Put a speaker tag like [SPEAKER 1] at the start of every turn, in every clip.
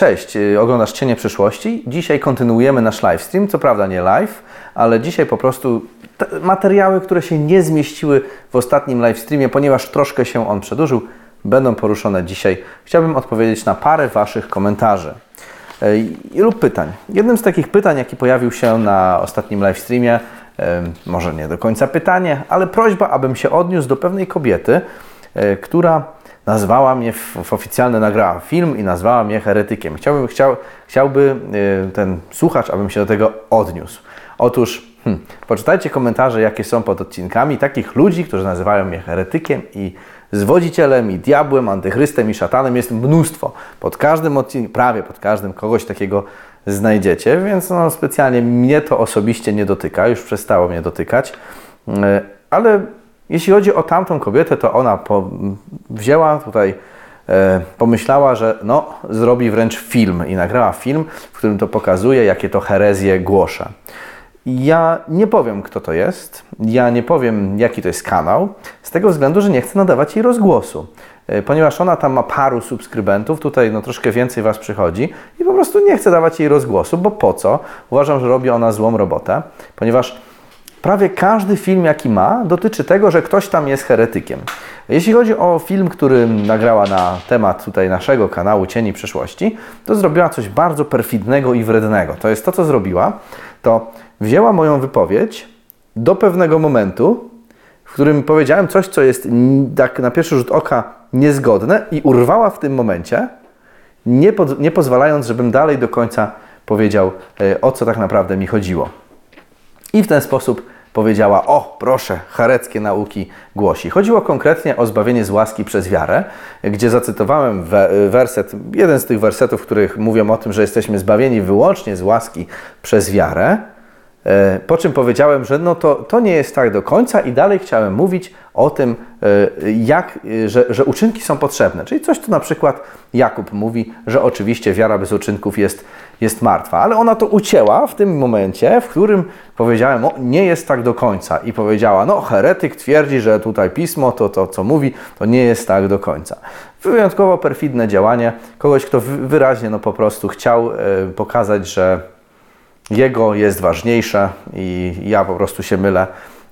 [SPEAKER 1] Cześć, y, oglądasz Cienie Przyszłości. Dzisiaj kontynuujemy nasz live stream. Co prawda nie live, ale dzisiaj po prostu materiały, które się nie zmieściły w ostatnim live streamie, ponieważ troszkę się on przedłużył, będą poruszone dzisiaj. Chciałbym odpowiedzieć na parę Waszych komentarzy y, lub pytań. Jednym z takich pytań, jaki pojawił się na ostatnim live streamie, może nie do końca pytanie, ale prośba, abym się odniósł do pewnej kobiety, y, która nazwała mnie, w, oficjalne nagrała film i nazwała mnie heretykiem. Chciałbym, chciał, chciałby y, ten słuchacz, abym się do tego odniósł. Otóż hmm, poczytajcie komentarze, jakie są pod odcinkami takich ludzi, którzy nazywają mnie heretykiem i zwodzicielem, i diabłem, antychrystem, i szatanem. Jest mnóstwo. Pod każdym odcinkiem, prawie pod każdym kogoś takiego znajdziecie, więc no, specjalnie mnie to osobiście nie dotyka, już przestało mnie dotykać. Y, ale jeśli chodzi o tamtą kobietę, to ona po, wzięła tutaj, e, pomyślała, że no, zrobi wręcz film i nagrała film, w którym to pokazuje, jakie to herezje głosza. Ja nie powiem, kto to jest, ja nie powiem, jaki to jest kanał, z tego względu, że nie chcę nadawać jej rozgłosu. E, ponieważ ona tam ma paru subskrybentów, tutaj no troszkę więcej Was przychodzi i po prostu nie chcę dawać jej rozgłosu, bo po co? Uważam, że robi ona złą robotę, ponieważ prawie każdy film, jaki ma, dotyczy tego, że ktoś tam jest heretykiem. Jeśli chodzi o film, który nagrała na temat tutaj naszego kanału Cieni Przyszłości, to zrobiła coś bardzo perfidnego i wrednego. To jest to, co zrobiła, to wzięła moją wypowiedź do pewnego momentu, w którym powiedziałem coś, co jest tak na pierwszy rzut oka niezgodne i urwała w tym momencie, nie, pod, nie pozwalając, żebym dalej do końca powiedział, e, o co tak naprawdę mi chodziło. I w ten sposób powiedziała: O, proszę, chareckie nauki głosi. Chodziło konkretnie o zbawienie z łaski przez wiarę, gdzie zacytowałem werset, jeden z tych wersetów, w których mówią o tym, że jesteśmy zbawieni wyłącznie z łaski przez wiarę. E, po czym powiedziałem, że no to, to nie jest tak do końca i dalej chciałem mówić o tym, e, jak, że, że uczynki są potrzebne. Czyli coś, co na przykład Jakub mówi, że oczywiście wiara bez uczynków jest, jest martwa. Ale ona to ucięła w tym momencie, w którym powiedziałem, o, nie jest tak do końca. I powiedziała, no heretyk twierdzi, że tutaj pismo, to, to co mówi, to nie jest tak do końca. Wyjątkowo perfidne działanie kogoś, kto wyraźnie no po prostu chciał e, pokazać, że jego jest ważniejsze i ja po prostu się mylę,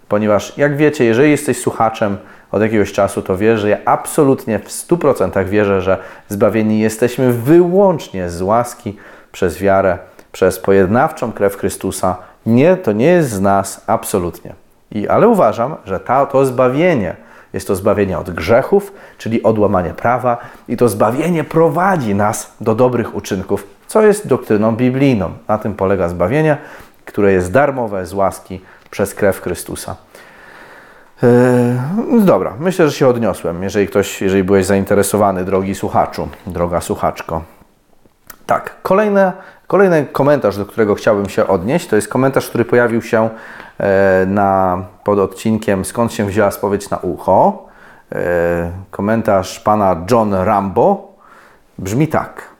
[SPEAKER 1] ponieważ jak wiecie, jeżeli jesteś słuchaczem od jakiegoś czasu, to wiesz, że ja absolutnie w 100% wierzę, że zbawieni jesteśmy wyłącznie z łaski przez wiarę, przez pojednawczą krew Chrystusa. Nie, to nie jest z nas absolutnie. I, ale uważam, że ta, to zbawienie jest to zbawienie od grzechów, czyli od łamania prawa, i to zbawienie prowadzi nas do dobrych uczynków, co jest doktryną biblijną. Na tym polega zbawienie, które jest darmowe z łaski przez krew Chrystusa. Yy, dobra, myślę, że się odniosłem. Jeżeli ktoś, jeżeli byłeś zainteresowany, drogi słuchaczu, droga słuchaczko. Tak, kolejne, kolejny komentarz, do którego chciałbym się odnieść, to jest komentarz, który pojawił się e, na, pod odcinkiem Skąd się wzięła spowiedź na ucho. E, komentarz pana John Rambo brzmi tak.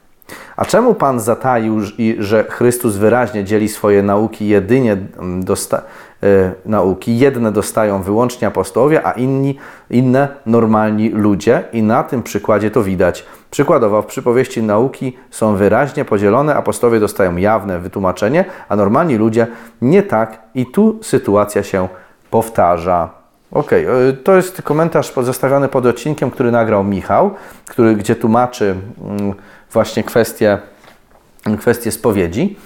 [SPEAKER 1] A czemu Pan zataił, że Chrystus wyraźnie dzieli swoje nauki jedynie dosta e, nauki, jedne dostają wyłącznie apostołowie, a inni, inne normalni ludzie i na tym przykładzie to widać. Przykładowo w przypowieści nauki są wyraźnie podzielone, apostowie dostają jawne wytłumaczenie, a normalni ludzie nie tak i tu sytuacja się powtarza. Ok, e, to jest komentarz pozostawiony pod odcinkiem, który nagrał Michał, który, gdzie tłumaczy mm, właśnie kwestie, kwestie spowiedzi.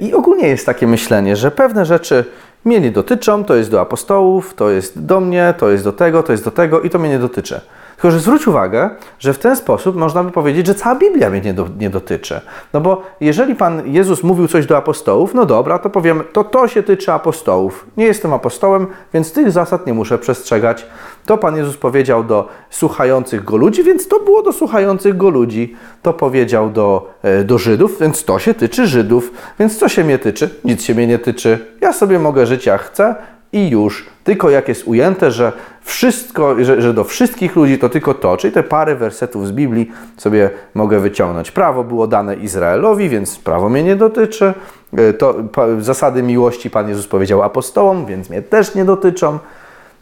[SPEAKER 1] I ogólnie jest takie myślenie, że pewne rzeczy mnie nie dotyczą, to jest do apostołów, to jest do mnie, to jest do tego, to jest do tego i to mnie nie dotyczy. Tylko, że zwróć uwagę, że w ten sposób można by powiedzieć, że cała Biblia mnie nie, do, nie dotyczy. No bo jeżeli Pan Jezus mówił coś do apostołów, no dobra, to powiemy, to to się tyczy apostołów. Nie jestem apostołem, więc tych zasad nie muszę przestrzegać. To Pan Jezus powiedział do słuchających Go ludzi, więc to było do słuchających Go ludzi. To powiedział do, e, do Żydów, więc to się tyczy Żydów. Więc co się mnie tyczy? Nic się mnie nie tyczy. Ja sobie mogę żyć jak chcę, i już. Tylko jak jest ujęte, że wszystko, że, że, do wszystkich ludzi to tylko to, czyli te parę wersetów z Biblii sobie mogę wyciągnąć. Prawo było dane Izraelowi, więc prawo mnie nie dotyczy. E, to, zasady miłości Pan Jezus powiedział apostołom, więc mnie też nie dotyczą.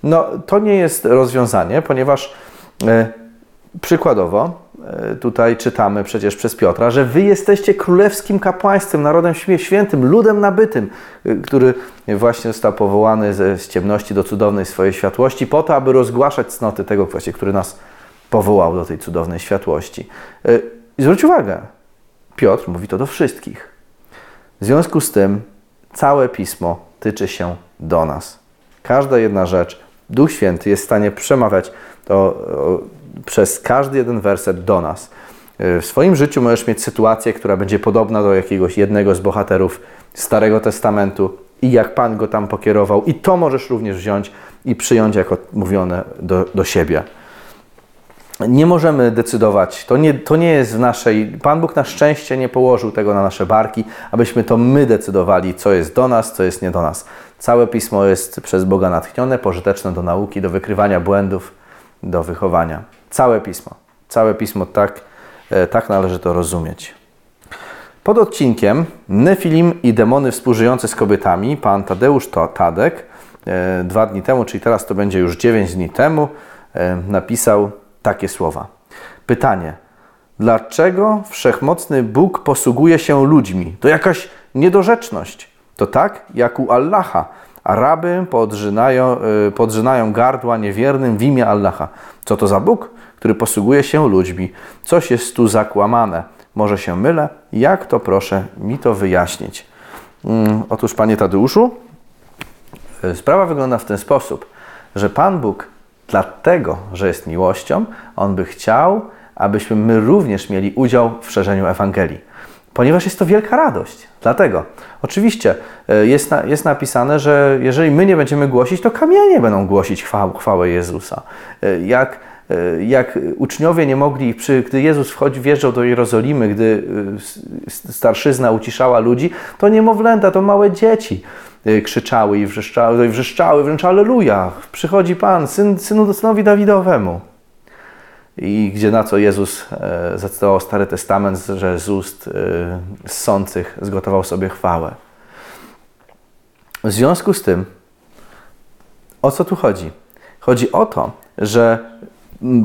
[SPEAKER 1] No, to nie jest rozwiązanie, ponieważ e, przykładowo tutaj czytamy przecież przez Piotra, że wy jesteście królewskim kapłaństwem, narodem świętym, ludem nabytym, e, który właśnie został powołany z ciemności do cudownej swojej światłości, po to, aby rozgłaszać cnoty tego właśnie, który nas powołał do tej cudownej światłości. E, I zwróć uwagę, Piotr mówi to do wszystkich. W związku z tym całe pismo tyczy się do nas. Każda jedna rzecz, Duch Święty jest w stanie przemawiać to przez każdy jeden werset do nas. E, w swoim życiu możesz mieć sytuację, która będzie podobna do jakiegoś jednego z bohaterów Starego Testamentu i jak Pan go tam pokierował, i to możesz również wziąć i przyjąć jako mówione do, do siebie. Nie możemy decydować, to nie, to nie jest w naszej. Pan Bóg na szczęście nie położył tego na nasze barki, abyśmy to my decydowali, co jest do nas, co jest nie do nas. Całe pismo jest przez Boga natchnione, pożyteczne do nauki, do wykrywania błędów, do wychowania. Całe pismo. Całe pismo tak, e, tak należy to rozumieć. Pod odcinkiem Nefilim i demony współżyjące z kobietami, pan Tadeusz Tadek e, dwa dni temu, czyli teraz to będzie już dziewięć dni temu, e, napisał takie słowa. Pytanie. Dlaczego wszechmocny Bóg posługuje się ludźmi? To jakaś niedorzeczność. To tak jak u Allaha. Araby podrzynają, podrzynają gardła niewiernym w imię Allaha. Co to za Bóg? Który posługuje się ludźmi. Coś jest tu zakłamane. Może się mylę? Jak to proszę mi to wyjaśnić? Mm, otóż, panie Tadeuszu, y, sprawa wygląda w ten sposób, że Pan Bóg, dlatego, że jest miłością, On by chciał, abyśmy my również mieli udział w szerzeniu Ewangelii. Ponieważ jest to wielka radość. Dlatego, oczywiście, y, jest, na, jest napisane, że jeżeli my nie będziemy głosić, to kamienie będą głosić chwałę, chwałę Jezusa. Y, jak E, jak uczniowie nie mogli, gdy Jezus wchodzi, wjeżdżał do Jerozolimy, gdy e, starszyzna uciszała ludzi, to niemowlęta, to małe dzieci e, krzyczały i wrzeszczały, i wrzeszczały wręcz Aleluja, przychodzi Pan, syn, synu, synowi Dawidowemu. I gdzie na co Jezus e, zacytował Stary Testament, że z ust e, sących zgotował sobie chwałę. W związku z tym, o co tu chodzi? Chodzi o to, że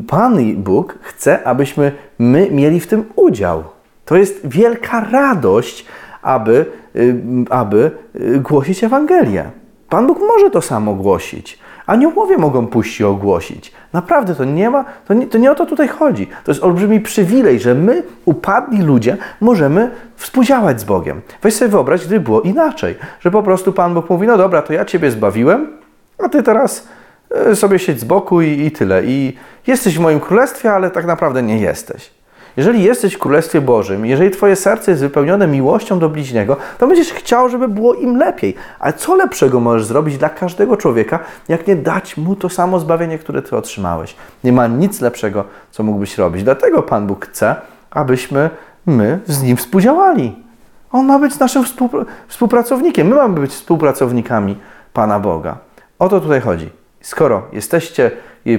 [SPEAKER 1] Pan Bóg chce, abyśmy my mieli w tym udział. To jest wielka radość, aby, y, aby y, głosić Ewangelię. Pan Bóg może to samo głosić. Aniołowie mogą pójść i ogłosić. Naprawdę to nie ma, to nie, to nie o to tutaj chodzi. To jest olbrzymi przywilej, że my, upadli ludzie, możemy współdziałać z Bogiem. Weź sobie wyobraź, gdyby było inaczej, że po prostu Pan Bóg mówi, no dobra, to ja Ciebie zbawiłem, a Ty teraz sobie siedź z boku i, i tyle. I jesteś w moim królestwie, ale tak naprawdę nie jesteś. Jeżeli jesteś w Królestwie Bożym, jeżeli Twoje serce jest wypełnione miłością do bliźniego, to będziesz chciał, żeby było im lepiej. Ale co lepszego możesz zrobić dla każdego człowieka, jak nie dać mu to samo zbawienie, które Ty otrzymałeś? Nie ma nic lepszego, co mógłbyś robić. Dlatego Pan Bóg chce, abyśmy my z Nim współdziałali. On ma być naszym współpracownikiem. My mamy być współpracownikami Pana Boga. O to tutaj chodzi. Skoro jesteście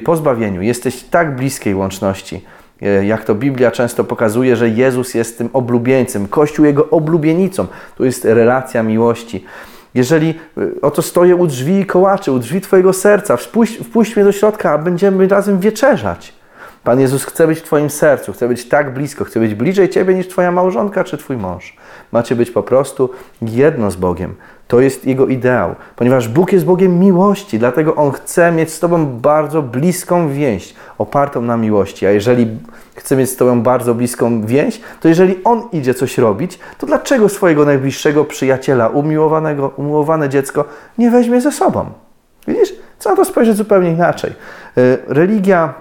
[SPEAKER 1] pozbawieniu, jesteś tak bliskiej łączności, e, jak to Biblia często pokazuje, że Jezus jest tym oblubieńcem, Kościół jego oblubienicą. Tu jest relacja miłości. Jeżeli e, oto stoję u drzwi i kołaczę, u drzwi Twojego serca, wpuść, wpuść mnie do środka, a będziemy razem wieczerzać. Pan Jezus chce być w Twoim sercu, chce być tak blisko, chce być bliżej Ciebie niż Twoja małżonka czy Twój mąż. Macie być po prostu jedno z Bogiem. To jest Jego ideał, ponieważ Bóg jest Bogiem miłości, dlatego On chce mieć z Tobą bardzo bliską więź, opartą na miłości. A jeżeli chce mieć z Tobą bardzo bliską więź, to jeżeli On idzie coś robić, to dlaczego swojego najbliższego przyjaciela, umiłowanego, umiłowane dziecko nie weźmie ze sobą? Widzisz? Na to spojrzeć zupełnie inaczej. E, religia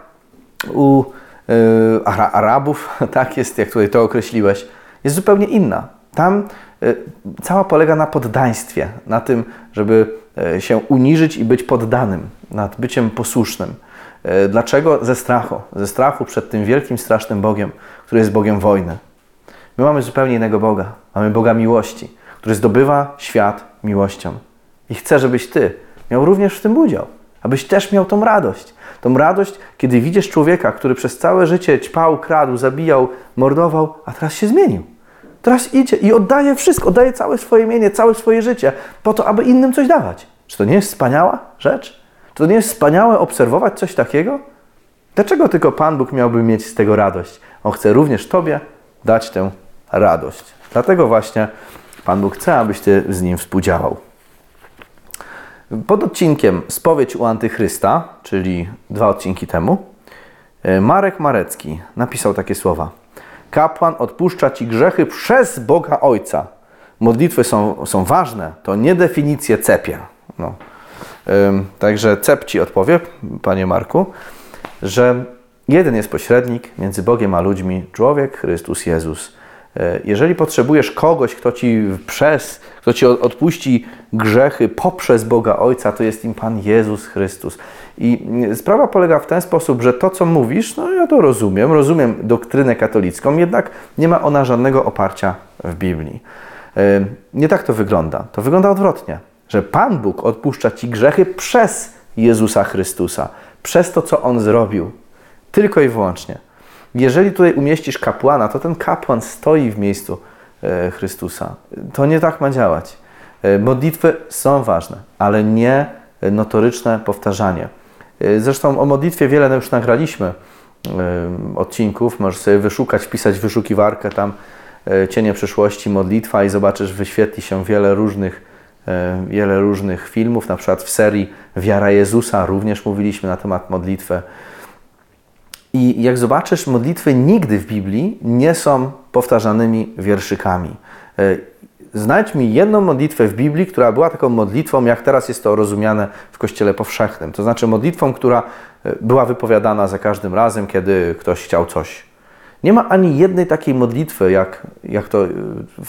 [SPEAKER 1] u e, Arabów, tak jest, jak tutaj to określiłeś, jest zupełnie inna. Tam cała polega na poddaństwie, na tym, żeby e, się uniżyć i być poddanym, nad byciem posłusznym. E, dlaczego? Ze strachu. Ze strachu przed tym wielkim, strasznym Bogiem, który jest Bogiem wojny. My mamy zupełnie innego Boga. Mamy Boga miłości, który zdobywa świat miłością. I chcę, żebyś Ty miał również w tym udział. Abyś też miał tą radość. Tą radość, kiedy widzisz człowieka, który przez całe życie ćpał, kradł, zabijał, mordował, a teraz się zmienił. Teraz idzie i oddaje wszystko, oddaje całe swoje imienie, całe swoje życie po to, aby innym coś dawać. Czy to nie jest wspaniała rzecz? Czy to nie jest wspaniałe obserwować coś takiego? Dlaczego tylko Pan Bóg miałby mieć z tego radość? On chce również Tobie dać tę radość. Dlatego właśnie Pan Bóg chce, abyś Ty z Nim współdziałał. Pod odcinkiem Spowiedź u Antychrysta, czyli dwa odcinki temu, e, Marek Marecki napisał takie słowa. Kapłan odpuszcza Ci grzechy przez Boga Ojca. Modlitwy są, są ważne, to nie definicje cepie. No. Także cep Ci odpowie, Panie Marku, że jeden jest pośrednik między Bogiem a ludźmi, człowiek Chrystus Jezus. E, jeżeli potrzebujesz kogoś, kto ci przez, kto ci odpuści grzechy poprzez Boga Ojca, to jest im Pan Jezus Chrystus. I sprawa polega w ten sposób, że to, co mówisz, no ja to rozumiem, rozumiem doktrynę katolicką, jednak nie ma ona żadnego oparcia w Biblii. E, nie tak to wygląda. To wygląda odwrotnie, że Pan Bóg odpuszcza ci grzechy przez Jezusa Chrystusa, przez to, co On zrobił. Tylko i wyłącznie. Jeżeli tutaj umieścisz kapłana, to ten kapłan stoi w miejscu e, Chrystusa. To nie tak ma działać. E, modlitwy są ważne, ale nie notoryczne powtarzanie. E, zresztą o modlitwie wiele już nagraliśmy odcinków. Możesz sobie wyszukać, wpisać wyszukiwarkę tam cienie przyszłości, modlitwa i zobaczysz, wyświetli się wiele różnych, wiele różnych filmów. Na przykład w serii Wiara Jezusa również mówiliśmy na temat modlitwy. I jak zobaczysz, modlitwy nigdy w Biblii nie są powtarzanymi wierszykami. Znajdź mi jedną modlitwę w Biblii, która była taką modlitwą, jak teraz jest to rozumiane w Kościele Powszechnym. To znaczy modlitwą, która e, była wypowiadana za każdym razem, kiedy ktoś chciał coś. Nie ma ani jednej takiej modlitwy, jak, jak to e,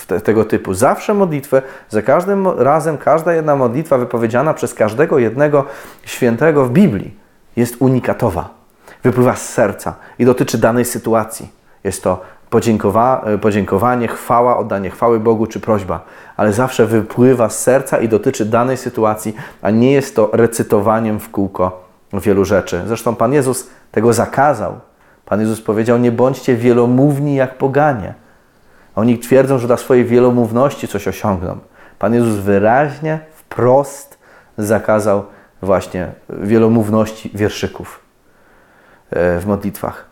[SPEAKER 1] te, tego typu. Zawsze modlitwę, za każdym razem, każda jedna modlitwa wypowiedziana przez każdego jednego świętego w Biblii jest unikatowa wypływa z serca i dotyczy danej sytuacji. Jest to podziękowa e, podziękowanie, chwała, oddanie chwały Bogu czy prośba, ale zawsze wypływa z serca i dotyczy danej sytuacji, a nie jest to recytowaniem w kółko wielu rzeczy. Zresztą Pan Jezus tego zakazał. Pan Jezus powiedział: Nie bądźcie wielomówni jak poganie. Oni twierdzą, że dla swojej wielomówności coś osiągną. Pan Jezus wyraźnie, wprost zakazał właśnie wielomówności wierszyków. E, w modlitwach.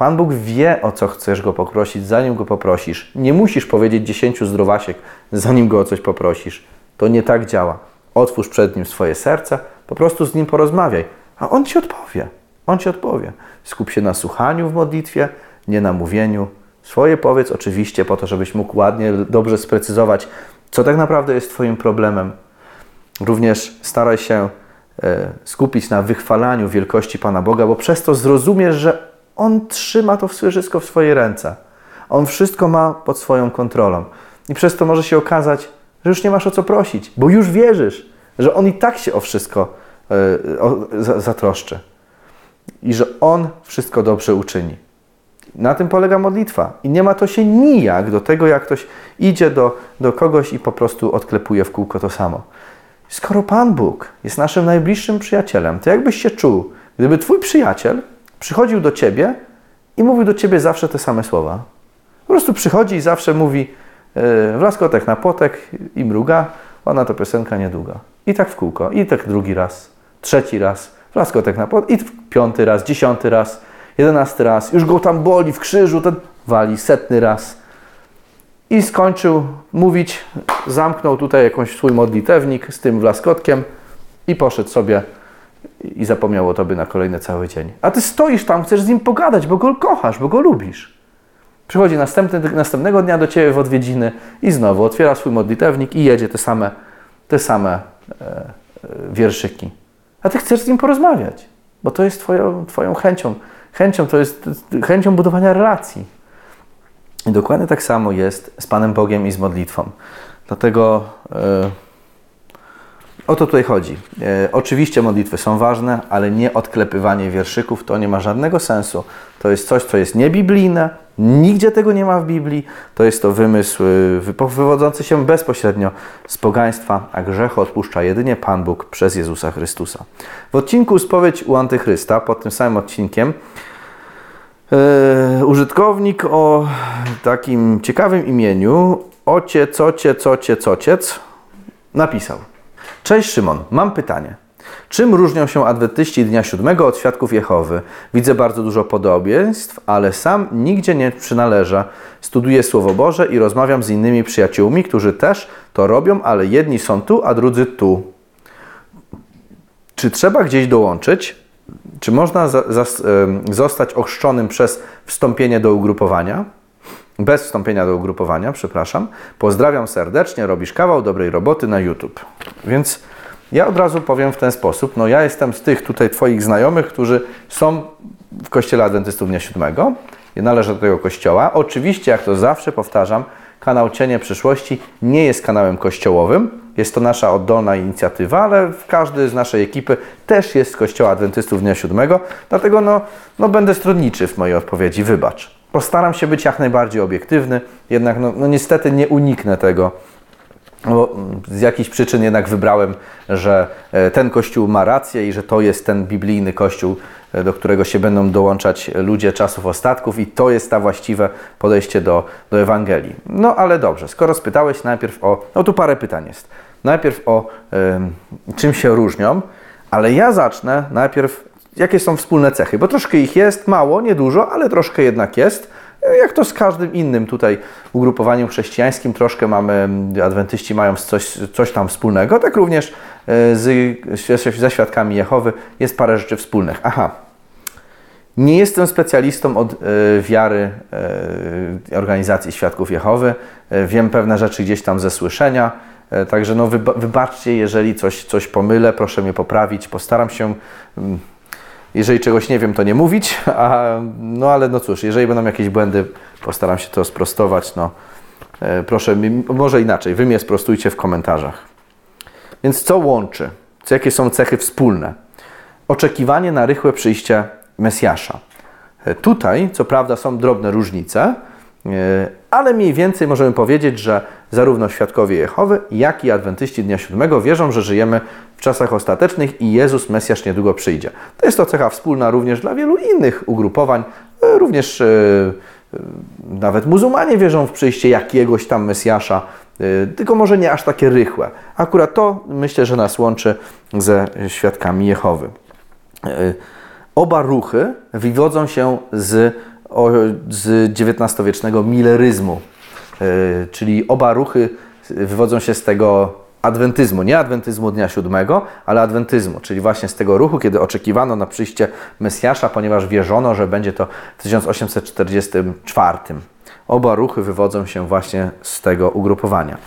[SPEAKER 1] Pan Bóg wie, o co chcesz Go poprosić, zanim Go poprosisz. Nie musisz powiedzieć dziesięciu zdrowasiek, zanim Go o coś poprosisz. To nie tak działa. Otwórz przed Nim swoje serce, po prostu z Nim porozmawiaj, a On Ci odpowie. On Ci odpowie. Skup się na słuchaniu w modlitwie, nie na mówieniu. Swoje powiedz oczywiście po to, żebyś mógł ładnie, dobrze sprecyzować, co tak naprawdę jest Twoim problemem. Również staraj się E, skupić na wychwalaniu wielkości Pana Boga, bo przez to zrozumiesz, że On trzyma to wszystko w swoje ręce. On wszystko ma pod swoją kontrolą. I przez to może się okazać, że już nie masz o co prosić, bo już wierzysz, że On i tak się o wszystko e, zatroszczy. I że On wszystko dobrze uczyni. Na tym polega modlitwa. I nie ma to się nijak do tego, jak ktoś idzie do, do kogoś i po prostu odklepuje w kółko to samo. Skoro Pan Bóg jest naszym najbliższym przyjacielem, to jakbyś się czuł, gdyby Twój przyjaciel przychodził do Ciebie i mówił do Ciebie zawsze te same słowa. Po prostu przychodzi i zawsze mówi yy, w laskotek na potek i mruga, ona to piosenka niedługa. I tak w kółko, i tak drugi raz, trzeci raz, w laskotek na potek, i piąty raz, dziesiąty raz, jedenasty raz, już go tam boli w krzyżu, ten wali setny raz. I skończył mówić, zamknął tutaj jakąś swój modlitewnik z tym wlaskotkiem i poszedł sobie i zapomniał o tobie na kolejny cały dzień. A ty stoisz tam, chcesz z nim pogadać, bo go kochasz, bo go lubisz. Przychodzi następny, następnego dnia do ciebie w odwiedziny i znowu otwiera swój modlitewnik i jedzie te same, te same e, e, wierszyki. A ty chcesz z nim porozmawiać, bo to jest twoją, twoją chęcią. Chęcią to jest chęcią budowania relacji. I dokładnie tak samo jest z Panem Bogiem i z modlitwą. Dlatego e, o to tutaj chodzi. E, oczywiście modlitwy są ważne, ale nie odklepywanie wierszyków to nie ma żadnego sensu. To jest coś, co jest niebiblijne, nigdzie tego nie ma w Biblii. To jest to wymysł e, wywodzący się bezpośrednio z pogaństwa, a grzechu odpuszcza jedynie Pan Bóg przez Jezusa Chrystusa. W odcinku Spowiedź u Antychrysta, pod tym samym odcinkiem, E, użytkownik o takim ciekawym imieniu Ocie, cocie, cocie, cociec napisał. Cześć Szymon, mam pytanie. Czym różnią się adwentyści dnia siódmego od świadków Jehowy? Widzę bardzo dużo podobieństw, ale sam nigdzie nie przynależę. Studiuję Słowo Boże i rozmawiam z innymi przyjaciółmi, którzy też to robią, ale jedni są tu, a drudzy tu. Czy trzeba gdzieś dołączyć? Czy można zostać ochrzczonym przez wstąpienie do ugrupowania? Bez wstąpienia do ugrupowania, przepraszam. Pozdrawiam serdecznie, robisz kawał dobrej roboty na YouTube. Więc ja od razu powiem w ten sposób. No ja jestem z tych tutaj Twoich znajomych, którzy są w Kościele Adwentystów Dnia Siódmego. Ja należę do tego kościoła. Oczywiście, jak to zawsze powtarzam, kanał Cienie Przyszłości nie jest kanałem kościołowym. Jest to nasza oddolna inicjatywa, ale każdy z naszej ekipy też jest z Kościoła Adwentystów Dnia Siódmego. Dlatego no, no będę stronniczy w mojej odpowiedzi, wybacz. Postaram się być jak najbardziej obiektywny, jednak no, no niestety nie uniknę tego, bo z jakichś przyczyn jednak wybrałem, że e, ten kościół ma rację i że to jest ten biblijny kościół, e, do którego się będą dołączać ludzie czasów ostatków i to jest ta właściwe podejście do, do Ewangelii. No ale dobrze, skoro spytałeś najpierw o, no tu parę pytań jest. Najpierw o y, czym się różnią, ale ja zacznę najpierw, jakie są wspólne cechy, bo troszkę ich jest, mało, niedużo, ale troszkę jednak jest. Jak to z każdym innym tutaj ugrupowaniem chrześcijańskim, troszkę mamy, adwentyści mają coś, coś tam wspólnego, tak również e, z, ze świadkami Jehowy jest parę rzeczy wspólnych. Aha, nie jestem specjalistą od y, wiary y, organizacji Świadków Jehowy. Wiem pewne rzeczy gdzieś tam ze słyszenia. Także no wybaczcie, jeżeli coś, coś pomylę, proszę mnie poprawić. Postaram się mm, jeżeli czegoś nie wiem, to nie mówić, a, no ale no cóż, jeżeli będą jakieś błędy, postaram się to sprostować. No, e, proszę, może inaczej, wy mnie sprostujcie w komentarzach. Więc co łączy? Co, jakie są cechy wspólne? Oczekiwanie na rychłe przyjście Mesjasza. E, tutaj, co prawda, są drobne różnice, ale mniej więcej możemy powiedzieć, że zarówno świadkowie Jehowy, jak i adwentyści Dnia Siódmego wierzą, że żyjemy w czasach ostatecznych i Jezus, Mesjasz niedługo przyjdzie. To jest to cecha wspólna również dla wielu innych ugrupowań, e, również nawet muzułmanie wierzą w przyjście jakiegoś tam Mesjasza, tylko może nie aż takie rychłe. Akurat to myślę, że nas łączy ze świadkami Jehowy. Oba ruchy wywodzą się z, z XIX-wiecznego milleryzmu, e, czyli oba ruchy wywodzą się z tego adwentyzmu, nie adwentyzmu dnia siódmego, ale adwentyzmu, czyli właśnie z tego ruchu, kiedy oczekiwano na przyjście Mesjasza, ponieważ wierzono, że będzie to w 1844. Oba ruchy wywodzą się właśnie z tego ugrupowania,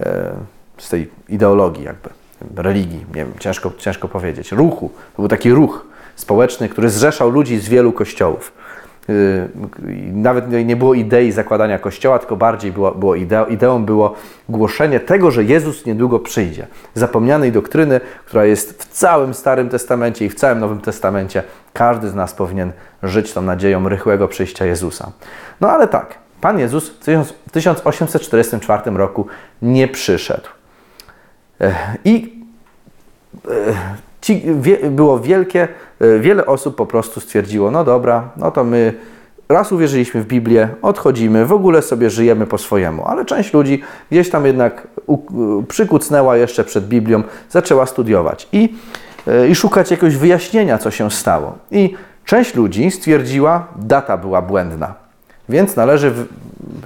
[SPEAKER 1] e, z tej ideologii jakby, religii, nie wiem, ciężko, ciężko powiedzieć, ruchu. To był taki ruch społeczny, który zrzeszał ludzi z wielu kościołów. Y, nawet nie było idei zakładania kościoła, tylko bardziej było, było ideą, ideą było głoszenie tego, że Jezus niedługo przyjdzie. Zapomnianej doktryny, która jest w całym Starym Testamencie i w całym Nowym Testamencie. Każdy z nas powinien żyć tą nadzieją rychłego przyjścia Jezusa. No ale tak, Pan Jezus w 1844 roku nie przyszedł. I ci, wie, było wielkie, e, wiele osób po prostu stwierdziło, no dobra, no to my raz uwierzyliśmy w Biblię, odchodzimy, w ogóle sobie żyjemy po swojemu. Ale część ludzi gdzieś tam jednak przykucnęła jeszcze przed Biblią, zaczęła studiować i, e, i szukać jakiegoś wyjaśnienia, co się stało. I część ludzi stwierdziła, data była błędna. Więc należy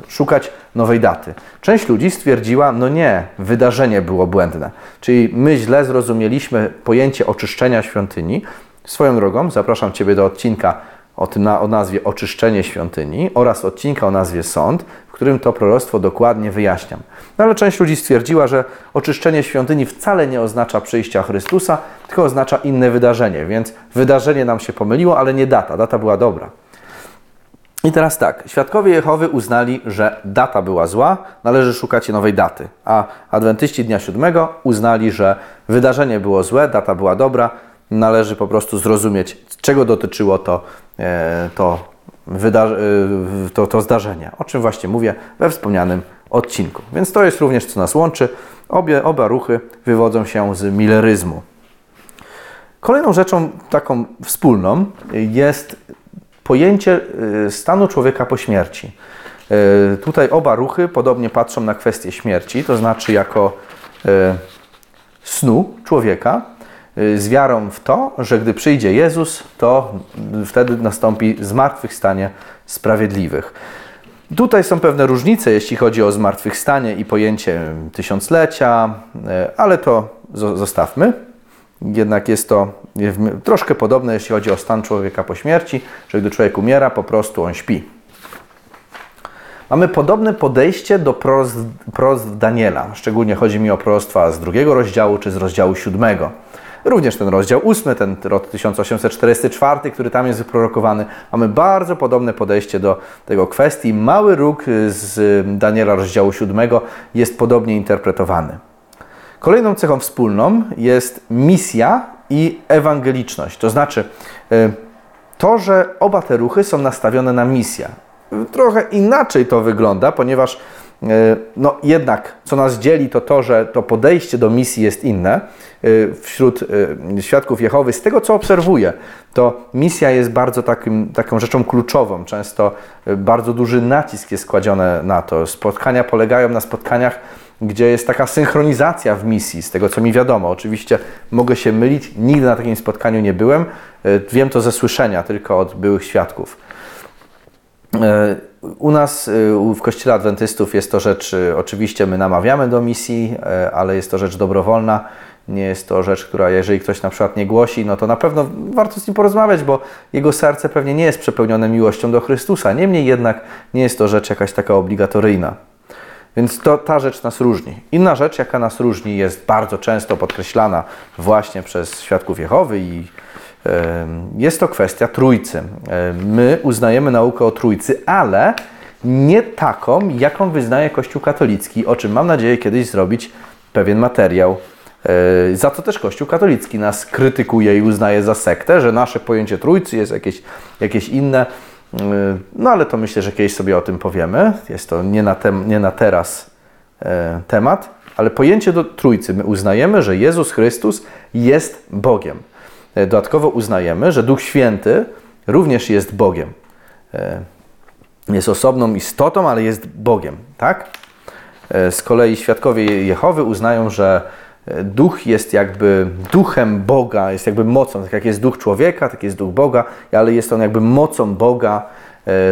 [SPEAKER 1] szukać nowej daty. Część ludzi stwierdziła, no nie, wydarzenie było błędne. Czyli my źle zrozumieliśmy pojęcie oczyszczenia świątyni. Swoją drogą zapraszam Ciebie do odcinka o, tym o nazwie Oczyszczenie świątyni oraz odcinka o nazwie Sąd, w którym to proroctwo dokładnie wyjaśniam. No ale część ludzi stwierdziła, że oczyszczenie świątyni wcale nie oznacza przyjścia Chrystusa, tylko oznacza inne wydarzenie, więc wydarzenie nam się pomyliło, ale nie data. Data była dobra. I teraz tak, świadkowie Jehowy uznali, że data była zła, należy szukać nowej daty, a adwentyści dnia siódmego uznali, że wydarzenie było złe, data była dobra, należy po prostu zrozumieć, czego dotyczyło to, e, to, e, to, to zdarzenie, o czym właśnie mówię we wspomnianym odcinku. Więc to jest również, co nas łączy. Obie, oba ruchy wywodzą się z milleryzmu. Kolejną rzeczą taką wspólną jest pojęcie y, stanu człowieka po śmierci. Y, tutaj oba ruchy podobnie patrzą na kwestię śmierci, to znaczy jako y, snu człowieka. z wiarą w to, że gdy przyjdzie Jezus, to wtedy nastąpi zmartwychwstanie sprawiedliwych. Tutaj są pewne różnice, jeśli chodzi o zmartwychwstanie i pojęcie tysiąclecia, ale to zostawmy. Jednak jest to troszkę podobne, jeśli chodzi o stan człowieka po śmierci, że gdy człowiek umiera, po prostu on śpi. Mamy podobne podejście do proroctw Daniela. Szczególnie chodzi mi o proroctwa z drugiego rozdziału czy z rozdziału siódmego. Również ten rozdział ósmy, ten rok 1844, który tam jest wyprorokowany. Mamy bardzo podobne podejście do tego kwestii. Mały róg z Daniela rozdziału siódmego jest podobnie interpretowany. Kolejną cechą wspólną jest misja i ewangeliczność. To znaczy y, to, że oba te ruchy są nastawione na misję. Trochę inaczej to wygląda, ponieważ e, no jednak, co nas dzieli, to to, że to podejście do misji jest inne e, wśród świadków Jehowy. Z tego, co obserwuję, to misja jest bardzo takim, taką rzeczą kluczową. Często bardzo duży nacisk jest kładziony na to. Spotkania polegają na spotkaniach, gdzie jest taka synchronizacja w misji, z tego co mi wiadomo. Oczywiście mogę się mylić, nigdy na takim spotkaniu nie byłem. Wiem to ze słyszenia tylko od byłych świadków. E, u nas e, w Kościele Adwentystów jest to rzecz, e, oczywiście my namawiamy do misji, ale jest to rzecz dobrowolna. Nie jest to rzecz, która jeżeli ktoś na przykład nie głosi, no to na pewno warto z nim porozmawiać, bo jego serce pewnie nie jest przepełnione miłością do Chrystusa. Niemniej jednak nie jest to rzecz jakaś taka obligatoryjna. Więc to, ta rzecz nas różni. Inna rzecz, jaka nas różni, jest bardzo często podkreślana właśnie przez świadków Jehowy i jest to kwestia Trójcy. My uznajemy naukę o Trójcy, ale nie taką, jaką wyznaje Kościół katolicki, o czym mam nadzieję kiedyś zrobić pewien materiał. Za co też Kościół katolicki nas krytykuje i uznaje za sektę, że nasze pojęcie Trójcy jest jakieś, jakieś inne. No ale to myślę, że kiedyś sobie o tym powiemy. Jest to nie na, tem, nie na teraz e, temat, ale pojęcie do Trójcy. My uznajemy, że Jezus Chrystus jest Bogiem. E, dodatkowo uznajemy, że Duch Święty również jest Bogiem. E, jest osobną istotą, ale jest Bogiem, tak? Z kolei świadkowie Jehowy uznają, że duch jest jakby duchem Boga, jest jakby mocą. Tak jak jest duch człowieka, tak jest duch Boga, ale jest on jakby mocą Boga,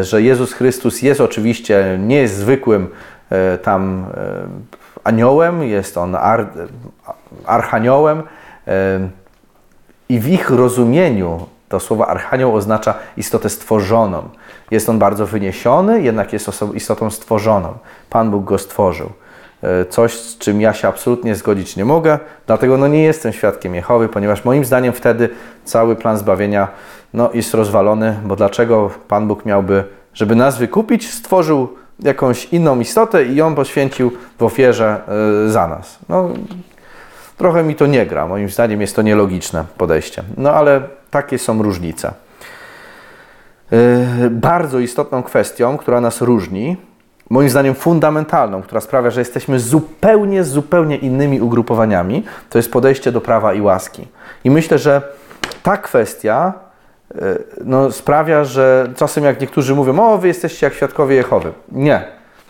[SPEAKER 1] że Jezus Chrystus jest oczywiście, nie jest zwykłym tam aniołem, jest on ar, archaniołem, i w ich rozumieniu to słowo archanioł oznacza istotę stworzoną. Jest on bardzo wyniesiony, jednak jest istotą stworzoną. Pan Bóg go stworzył. E, coś, z czym ja się absolutnie zgodzić nie mogę, dlatego no nie jestem świadkiem Jehowy, ponieważ moim zdaniem wtedy cały plan zbawienia no, jest rozwalony, bo dlaczego Pan Bóg miałby, żeby nas wykupić, stworzył jakąś inną istotę i ją poświęcił w ofierze y, za nas. No, Trochę mi to nie gra. Moim zdaniem jest to nielogiczne podejście. No ale takie są różnice. Yy, bardzo istotną kwestią, która nas różni, moim zdaniem fundamentalną, która sprawia, że jesteśmy zupełnie, zupełnie innymi ugrupowaniami, to jest podejście do prawa i łaski. I myślę, że ta kwestia yy, no, sprawia, że czasem jak niektórzy mówią, o wy jesteście jak świadkowie Jehowy. Nie.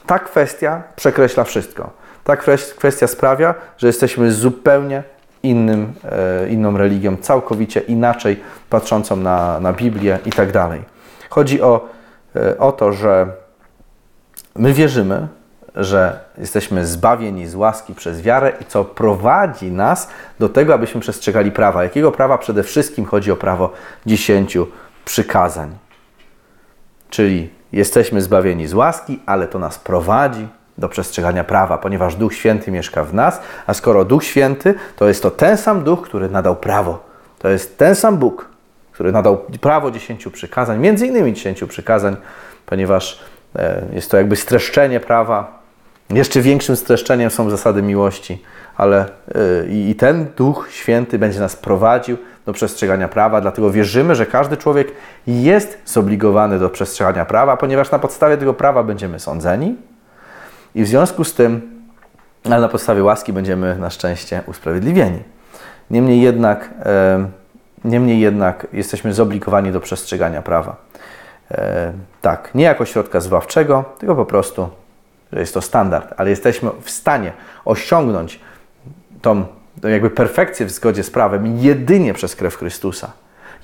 [SPEAKER 1] Ta kwestia przekreśla wszystko. Ta kwestia sprawia, że jesteśmy zupełnie innym, e, inną religią, całkowicie inaczej patrzącą na, na Biblię i tak dalej. Chodzi o, e, o to, że my wierzymy, że jesteśmy zbawieni z łaski przez wiarę i co prowadzi nas do tego, abyśmy przestrzegali prawa. Jakiego prawa? Przede wszystkim chodzi o prawo dziesięciu przykazań. Czyli jesteśmy zbawieni z łaski, ale to nas prowadzi do przestrzegania prawa, ponieważ Duch Święty mieszka w nas, a skoro Duch Święty, to jest to ten sam Duch, który nadał prawo. To jest ten sam Bóg, który nadał prawo dziesięciu przykazań, między innymi dziesięciu przykazań, ponieważ jest to jakby streszczenie prawa. Jeszcze większym streszczeniem są zasady miłości, ale e, i ten Duch Święty będzie nas prowadził do przestrzegania prawa, dlatego wierzymy, że każdy człowiek jest zobligowany do przestrzegania prawa, ponieważ na podstawie tego prawa będziemy sądzeni, i w związku z tym, ale na podstawie łaski będziemy na szczęście usprawiedliwieni. Niemniej jednak, e, niemniej jednak jesteśmy zobligowani do przestrzegania prawa. E, tak, nie jako środka zbawczego, tylko po prostu, że jest to standard, ale jesteśmy w stanie osiągnąć tą jakby perfekcję w zgodzie z prawem jedynie przez krew Chrystusa.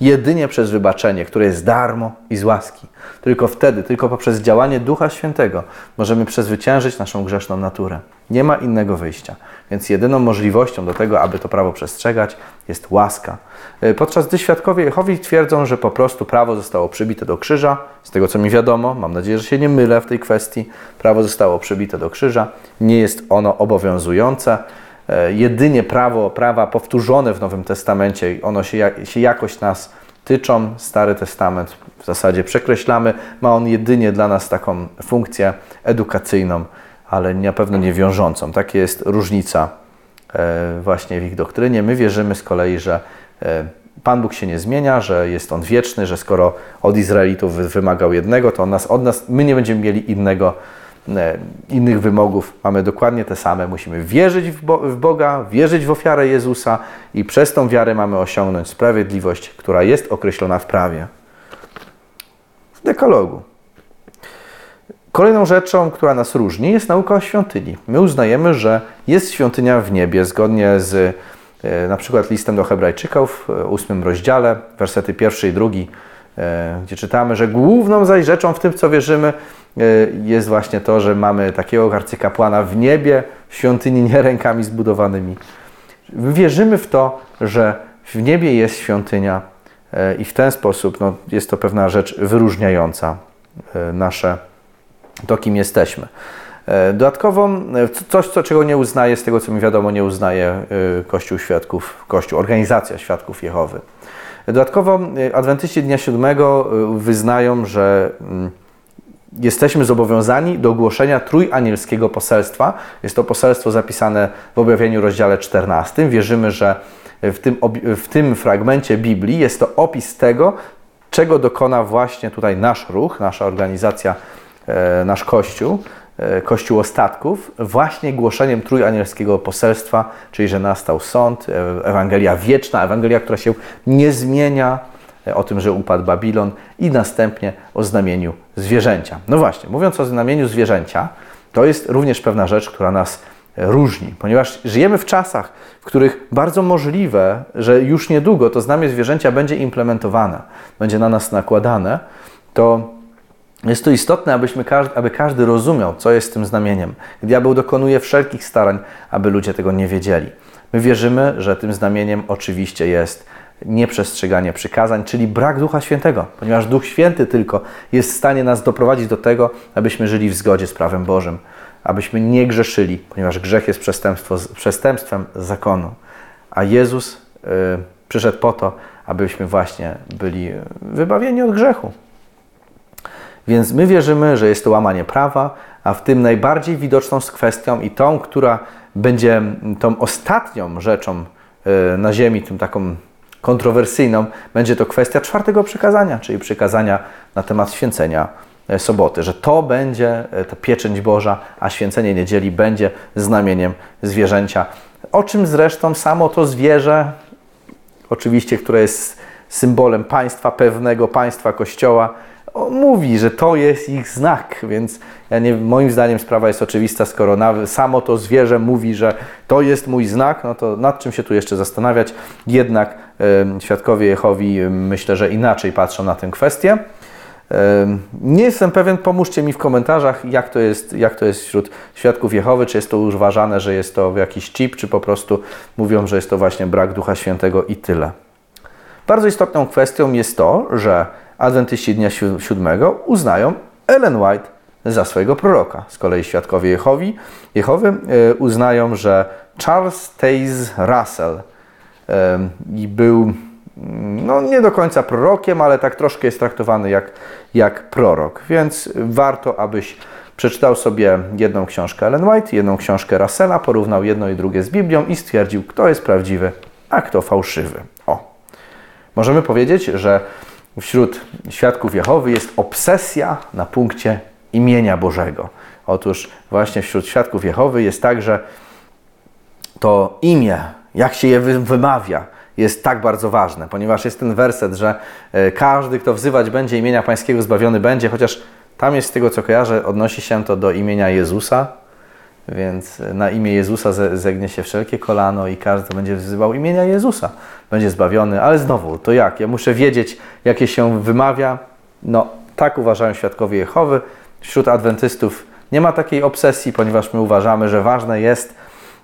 [SPEAKER 1] Jedynie przez wybaczenie, które jest darmo i z łaski. Tylko wtedy, tylko poprzez działanie Ducha Świętego możemy przezwyciężyć naszą grzeszną naturę. Nie ma innego wyjścia. Więc jedyną możliwością do tego, aby to prawo przestrzegać, jest łaska. E, podczas gdy świadkowie Jehowi twierdzą, że po prostu prawo zostało przybite do krzyża, z tego co mi wiadomo, mam nadzieję, że się nie mylę w tej kwestii, prawo zostało przybite do krzyża, nie jest ono obowiązujące. E, jedynie prawo, prawa powtórzone w Nowym Testamencie, ono się, się jakoś nas tyczą. Stary Testament w zasadzie przekreślamy, ma on jedynie dla nas taką funkcję edukacyjną, ale na pewno nie wiążącą. Taka jest różnica e, właśnie w ich doktrynie. My wierzymy z kolei, że e, Pan Bóg się nie zmienia, że jest On wieczny, że skoro od Izraelitów wymagał jednego, to on nas, od nas, my nie będziemy mieli innego innych wymogów. Mamy dokładnie te same. Musimy wierzyć w, Bo w Boga, wierzyć w ofiarę Jezusa i przez tą wiarę mamy osiągnąć sprawiedliwość, która jest określona w prawie. W dekalogu. Kolejną rzeczą, która nas różni, jest nauka o świątyni. My uznajemy, że jest świątynia w niebie, zgodnie z e, na przykład listem do Hebrajczyków w ósmym rozdziale, wersety pierwszy i drugi, e, gdzie czytamy, że główną zaś rzeczą w tym, co wierzymy, E, jest właśnie to, że mamy takiego arcykapłana w niebie, w świątyni nie rękami zbudowanymi. Wierzymy w to, że w niebie jest świątynia e, i w ten sposób no, jest to pewna rzecz wyróżniająca e, nasze, to kim jesteśmy. Dodatkowo coś, co, czego nie uznaje, z tego co mi wiadomo, nie uznaje Kościół Świadków, Kościół, Organizacja Świadków Jehowy. Dodatkowo Adwentyści Dnia Siódmego wyznają, że mm, jesteśmy zobowiązani do ogłoszenia trójanielskiego poselstwa. Jest to poselstwo zapisane w objawieniu rozdziale 14. Wierzymy, że w tym, w tym fragmencie Biblii jest to opis tego, czego dokona właśnie tutaj nasz ruch, nasza organizacja, e, nasz Kościół, Kościół Ostatków, właśnie głoszeniem trójanielskiego poselstwa, czyli że nastał sąd, e, Ewangelia wieczna, Ewangelia, która się nie zmienia, o tym, że upadł Babilon i następnie o znamieniu zwierzęcia. No właśnie, mówiąc o znamieniu zwierzęcia, to jest również pewna rzecz, która nas różni, ponieważ żyjemy w czasach, w których bardzo możliwe, że już niedługo to znamię zwierzęcia będzie implementowane, będzie na nas nakładane, to jest to istotne, abyśmy każdy, aby każdy rozumiał, co jest tym znamieniem. Diabeł dokonuje wszelkich starań, aby ludzie tego nie wiedzieli. My wierzymy, że tym znamieniem oczywiście jest nieprzestrzeganie przykazań, czyli brak Ducha Świętego, ponieważ Duch Święty tylko jest w stanie nas doprowadzić do tego, abyśmy żyli w zgodzie z prawem Bożym, abyśmy nie grzeszyli, ponieważ grzech jest przestępstwem zakonu. A Jezus y, przyszedł po to, abyśmy właśnie byli wybawieni od grzechu. Więc my wierzymy, że jest to łamanie prawa, a w tym najbardziej widoczną z kwestią i tą, która będzie tą ostatnią rzeczą y, na ziemi, tym taką kontrowersyjną, będzie to kwestia czwartego przykazania, czyli przykazania na temat święcenia e, soboty, że to będzie e, ta pieczęć Boża, a święcenie niedzieli będzie znamieniem zwierzęcia. O czym zresztą samo to zwierzę, oczywiście, które jest symbolem państwa, pewnego państwa, kościoła, mówi, że to jest ich znak, więc ja nie, moim zdaniem sprawa jest oczywista, skoro nawet samo to zwierzę mówi, że to jest mój znak, no to nad czym się tu jeszcze zastanawiać? Jednak y, świadkowie Jehowi myślę, że inaczej patrzą na tę kwestię. Nie jestem pewien, pomóżcie mi w komentarzach, jak to, jest, jak to jest wśród świadków Jehowy, czy jest to uważane, że jest to jakiś chip, czy po prostu mówią, że jest to właśnie brak Ducha Świętego i tyle. Bardzo istotną kwestią jest to, że adwentyści dnia siódmego uznają Ellen White za swojego proroka. Z kolei świadkowie Jehowi, Jehowy e, uznają, że Charles Taze Russell był mm, no, nie do końca prorokiem, ale tak troszkę jest traktowany jak, jak prorok. Więc warto, abyś przeczytał sobie jedną książkę Ellen White, jedną książkę Russella, porównał jedno i drugie z Biblią i stwierdził, kto jest prawdziwy, a kto fałszywy. O. Możemy powiedzieć, że wśród świadków Jehowy jest obsesja na punkcie imienia Bożego. Otóż właśnie wśród świadków Jehowy jest tak, że to imię, jak się je wymawia, jest tak bardzo ważne, ponieważ jest ten werset, że e, każdy, kto wzywać będzie imienia Pańskiego, zbawiony będzie, chociaż tam jest z tego, co kojarzę, odnosi się to do imienia Jezusa, Więc na imię Jezusa zegnie się wszelkie kolano i każdy będzie wzywał imienia Jezusa. Będzie zbawiony, ale znowu, to jak? Ja muszę wiedzieć, jakie się wymawia. No, tak uważają świadkowie Jehowy. Wśród adwentystów nie ma takiej obsesji, ponieważ my uważamy, że ważne jest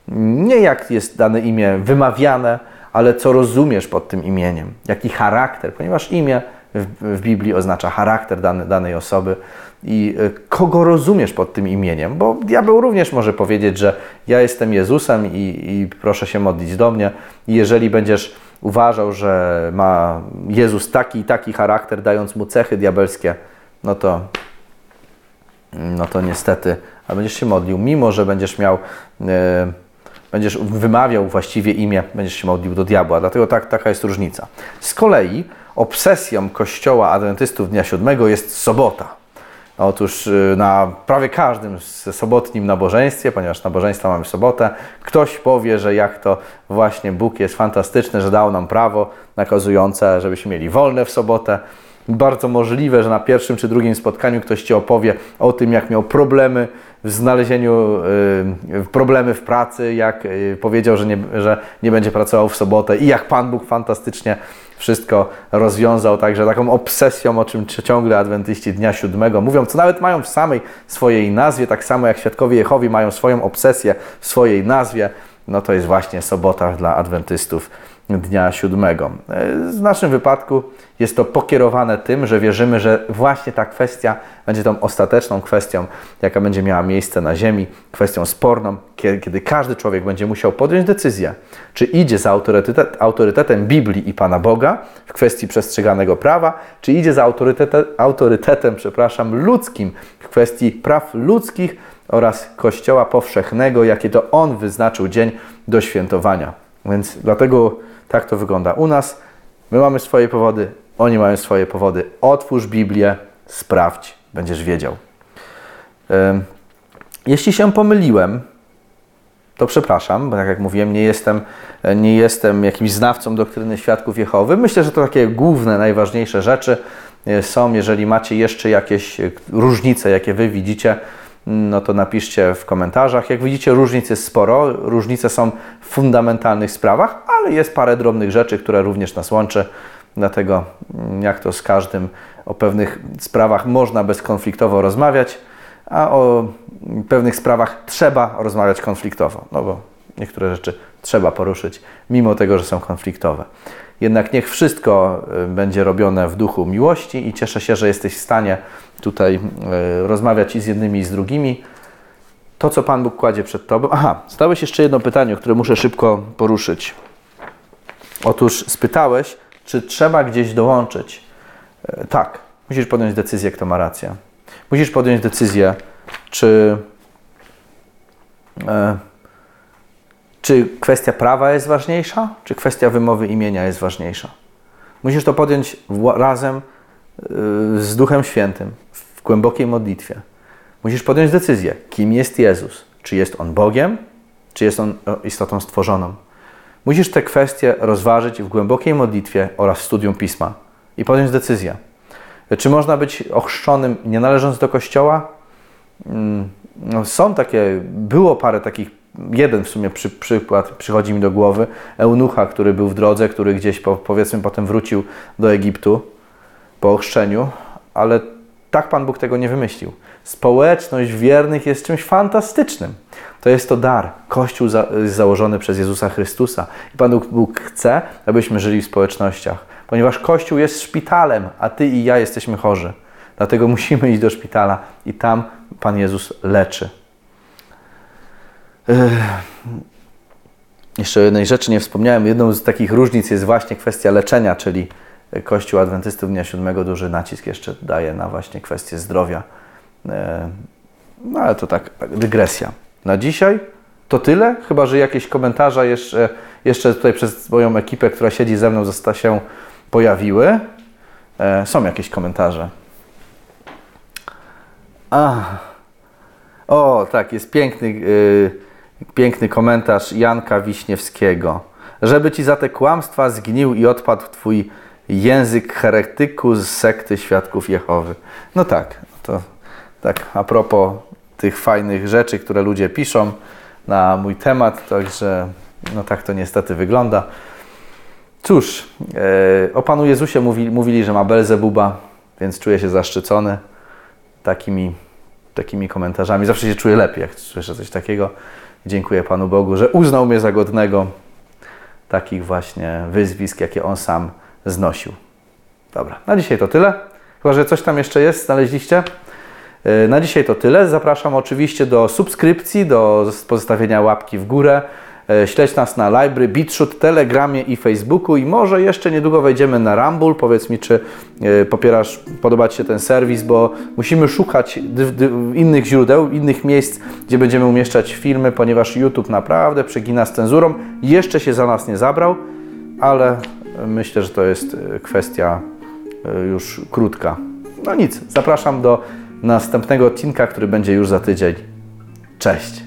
[SPEAKER 1] nie jak jest dane imię wymawiane, ale co rozumiesz pod tym imieniem, jaki charakter, ponieważ imię w, w Biblii oznacza charakter dane, danej osoby i e, kogo rozumiesz pod tym imieniem, bo diabeł również może powiedzieć, że ja jestem Jezusem i, i proszę się modlić do mnie. I jeżeli będziesz uważał, że ma Jezus taki i taki charakter, dając mu cechy diabelskie, no to, no to niestety, a będziesz się modlił, mimo że będziesz miał. Yy, będziesz wymawiał właściwie imię, będziesz się modlił do diabła. Dlatego tak, taka jest różnica. Z kolei obsesją Kościoła Adwentystów Dnia Siódmego jest sobota. Otóż y, na prawie każdym sobotnim nabożeństwie, ponieważ nabożeństwa mamy w sobotę, ktoś powie, że jak to właśnie Bóg jest fantastyczny, że dał nam prawo nakazujące, żebyśmy mieli wolne w sobotę. Bardzo możliwe, że na pierwszym czy drugim spotkaniu ktoś Ci opowie o tym, jak miał problemy w znalezieniu, y, problemy w pracy, jak y, powiedział, że nie, że nie będzie pracował w sobotę i jak Pan Bóg fantastycznie wszystko rozwiązał, także taką obsesją, o czym ciągle adwentyści Dnia Siódmego mówią, co nawet mają w samej swojej nazwie, tak samo jak Świadkowie Jehowi mają swoją obsesję w swojej nazwie, no to jest właśnie sobota dla adwentystów dnia siódmego. W naszym wypadku jest to pokierowane tym, że wierzymy, że właśnie ta kwestia będzie tą ostateczną kwestią, jaka będzie miała miejsce na Ziemi, kwestią sporną, kiedy każdy człowiek będzie musiał podjąć decyzję, czy idzie za autorytet, autorytetem Biblii i Pana Boga w kwestii przestrzeganego prawa, czy idzie za autorytetem, autorytetem przepraszam, ludzkim w kwestii praw ludzkich oraz Kościoła powszechnego, jakie to On wyznaczył dzień do świętowania. Więc dlatego tak to wygląda u nas. My mamy swoje powody, oni mają swoje powody. Otwórz Biblię, sprawdź, będziesz wiedział. Jeśli się pomyliłem, to przepraszam, bo tak jak mówiłem, nie jestem, nie jestem jakimś znawcą doktryny świadków Jehowy. Myślę, że to takie główne, najważniejsze rzeczy e, są. Jeżeli macie jeszcze jakieś różnice, jakie Wy widzicie, no to napiszcie w komentarzach. Jak widzicie, różnic jest sporo. Różnice są w fundamentalnych sprawach, ale jest parę drobnych rzeczy, które również nas łączy. Dlatego, mm, jak to z każdym, o pewnych sprawach można bezkonfliktowo rozmawiać, a o pewnych sprawach trzeba rozmawiać konfliktowo, no bo niektóre rzeczy trzeba poruszyć, mimo tego, że są konfliktowe. Jednak niech wszystko y, będzie robione w duchu miłości i cieszę się, że jesteś w stanie tutaj y, rozmawiać i z jednymi, i z drugimi. To, co Pan Bóg kładzie przed Tobą. Aha, stałeś jeszcze jedno pytanie, które muszę szybko poruszyć. Otóż spytałeś, czy trzeba gdzieś dołączyć. E, tak, musisz podjąć decyzję, kto ma rację. Musisz podjąć decyzję, czy. E, czy kwestia prawa jest ważniejsza, czy kwestia wymowy imienia jest ważniejsza? Musisz to podjąć razem y, z Duchem Świętym, w głębokiej modlitwie. Musisz podjąć decyzję, kim jest Jezus. Czy jest On Bogiem, czy jest On istotą stworzoną. Musisz te kwestie rozważyć w głębokiej modlitwie oraz studium Pisma i podjąć decyzję. Czy można być ochrzczonym nie należąc do Kościoła? Mm, no, są takie, było parę takich jeden w sumie przy, przykład przychodzi mi do głowy, eunucha, który był w drodze, który gdzieś po, powiedzmy potem wrócił do Egiptu po ochrzczeniu, ale tak Pan Bóg tego nie wymyślił. Społeczność wiernych jest czymś fantastycznym. To jest to dar. Kościół za, jest założony przez Jezusa Chrystusa. I Pan Bóg chce, abyśmy żyli w społecznościach, ponieważ Kościół jest szpitalem, a Ty i ja jesteśmy chorzy. Dlatego musimy iść do szpitala i tam Pan Jezus leczy. Jeszcze jednej rzeczy nie wspomniałem. Jedną z takich różnic jest właśnie kwestia leczenia, czyli Kościół Adwentystów Dnia Siódmego duży nacisk jeszcze daje na właśnie kwestię zdrowia. No ale to tak, tak dygresja. Na dzisiaj to tyle, chyba że jakieś komentarze jeszcze, jeszcze tutaj przez moją ekipę, która siedzi ze mną, została się pojawiły. Są jakieś komentarze. A. O, tak, jest piękny. Yy, Piękny komentarz Janka Wiśniewskiego. Żeby ci za te kłamstwa zgnił i odpadł twój język heretyku z sekty świadków Jehowy. No tak, to tak a propos tych fajnych rzeczy, które ludzie piszą na mój temat, także no tak to niestety wygląda. Cóż, e, o Panu Jezusie mówi, mówili, że ma Belzebuba, więc czuję się zaszczycony takimi, takimi komentarzami. Zawsze się czuję lepiej, jak słyszę coś takiego. Dziękuję Panu Bogu, że uznał mnie za godnego takich właśnie wyzwisk, jakie On sam znosił. Dobra, na dzisiaj to tyle. Chyba, że coś tam jeszcze jest, znaleźliście? Yy, Na dzisiaj to tyle. Zapraszam oczywiście do subskrypcji, do pozostawienia łapki w górę. Yy, Śledź nas na Library, BitShoot, Telegramie i Facebooku i może jeszcze niedługo wejdziemy na Rumble. Powiedz mi, czy yy, popierasz, podoba Ci się ten serwis, bo musimy szukać innych źródeł, innych miejsc, gdzie będziemy umieszczać filmy, ponieważ YouTube naprawdę przegina z cenzurą. Jeszcze się za nas nie zabrał, ale myślę, że to jest yy, kwestia już krótka. No nic, zapraszam do następnego odcinka, który będzie już za tydzień. Cześć!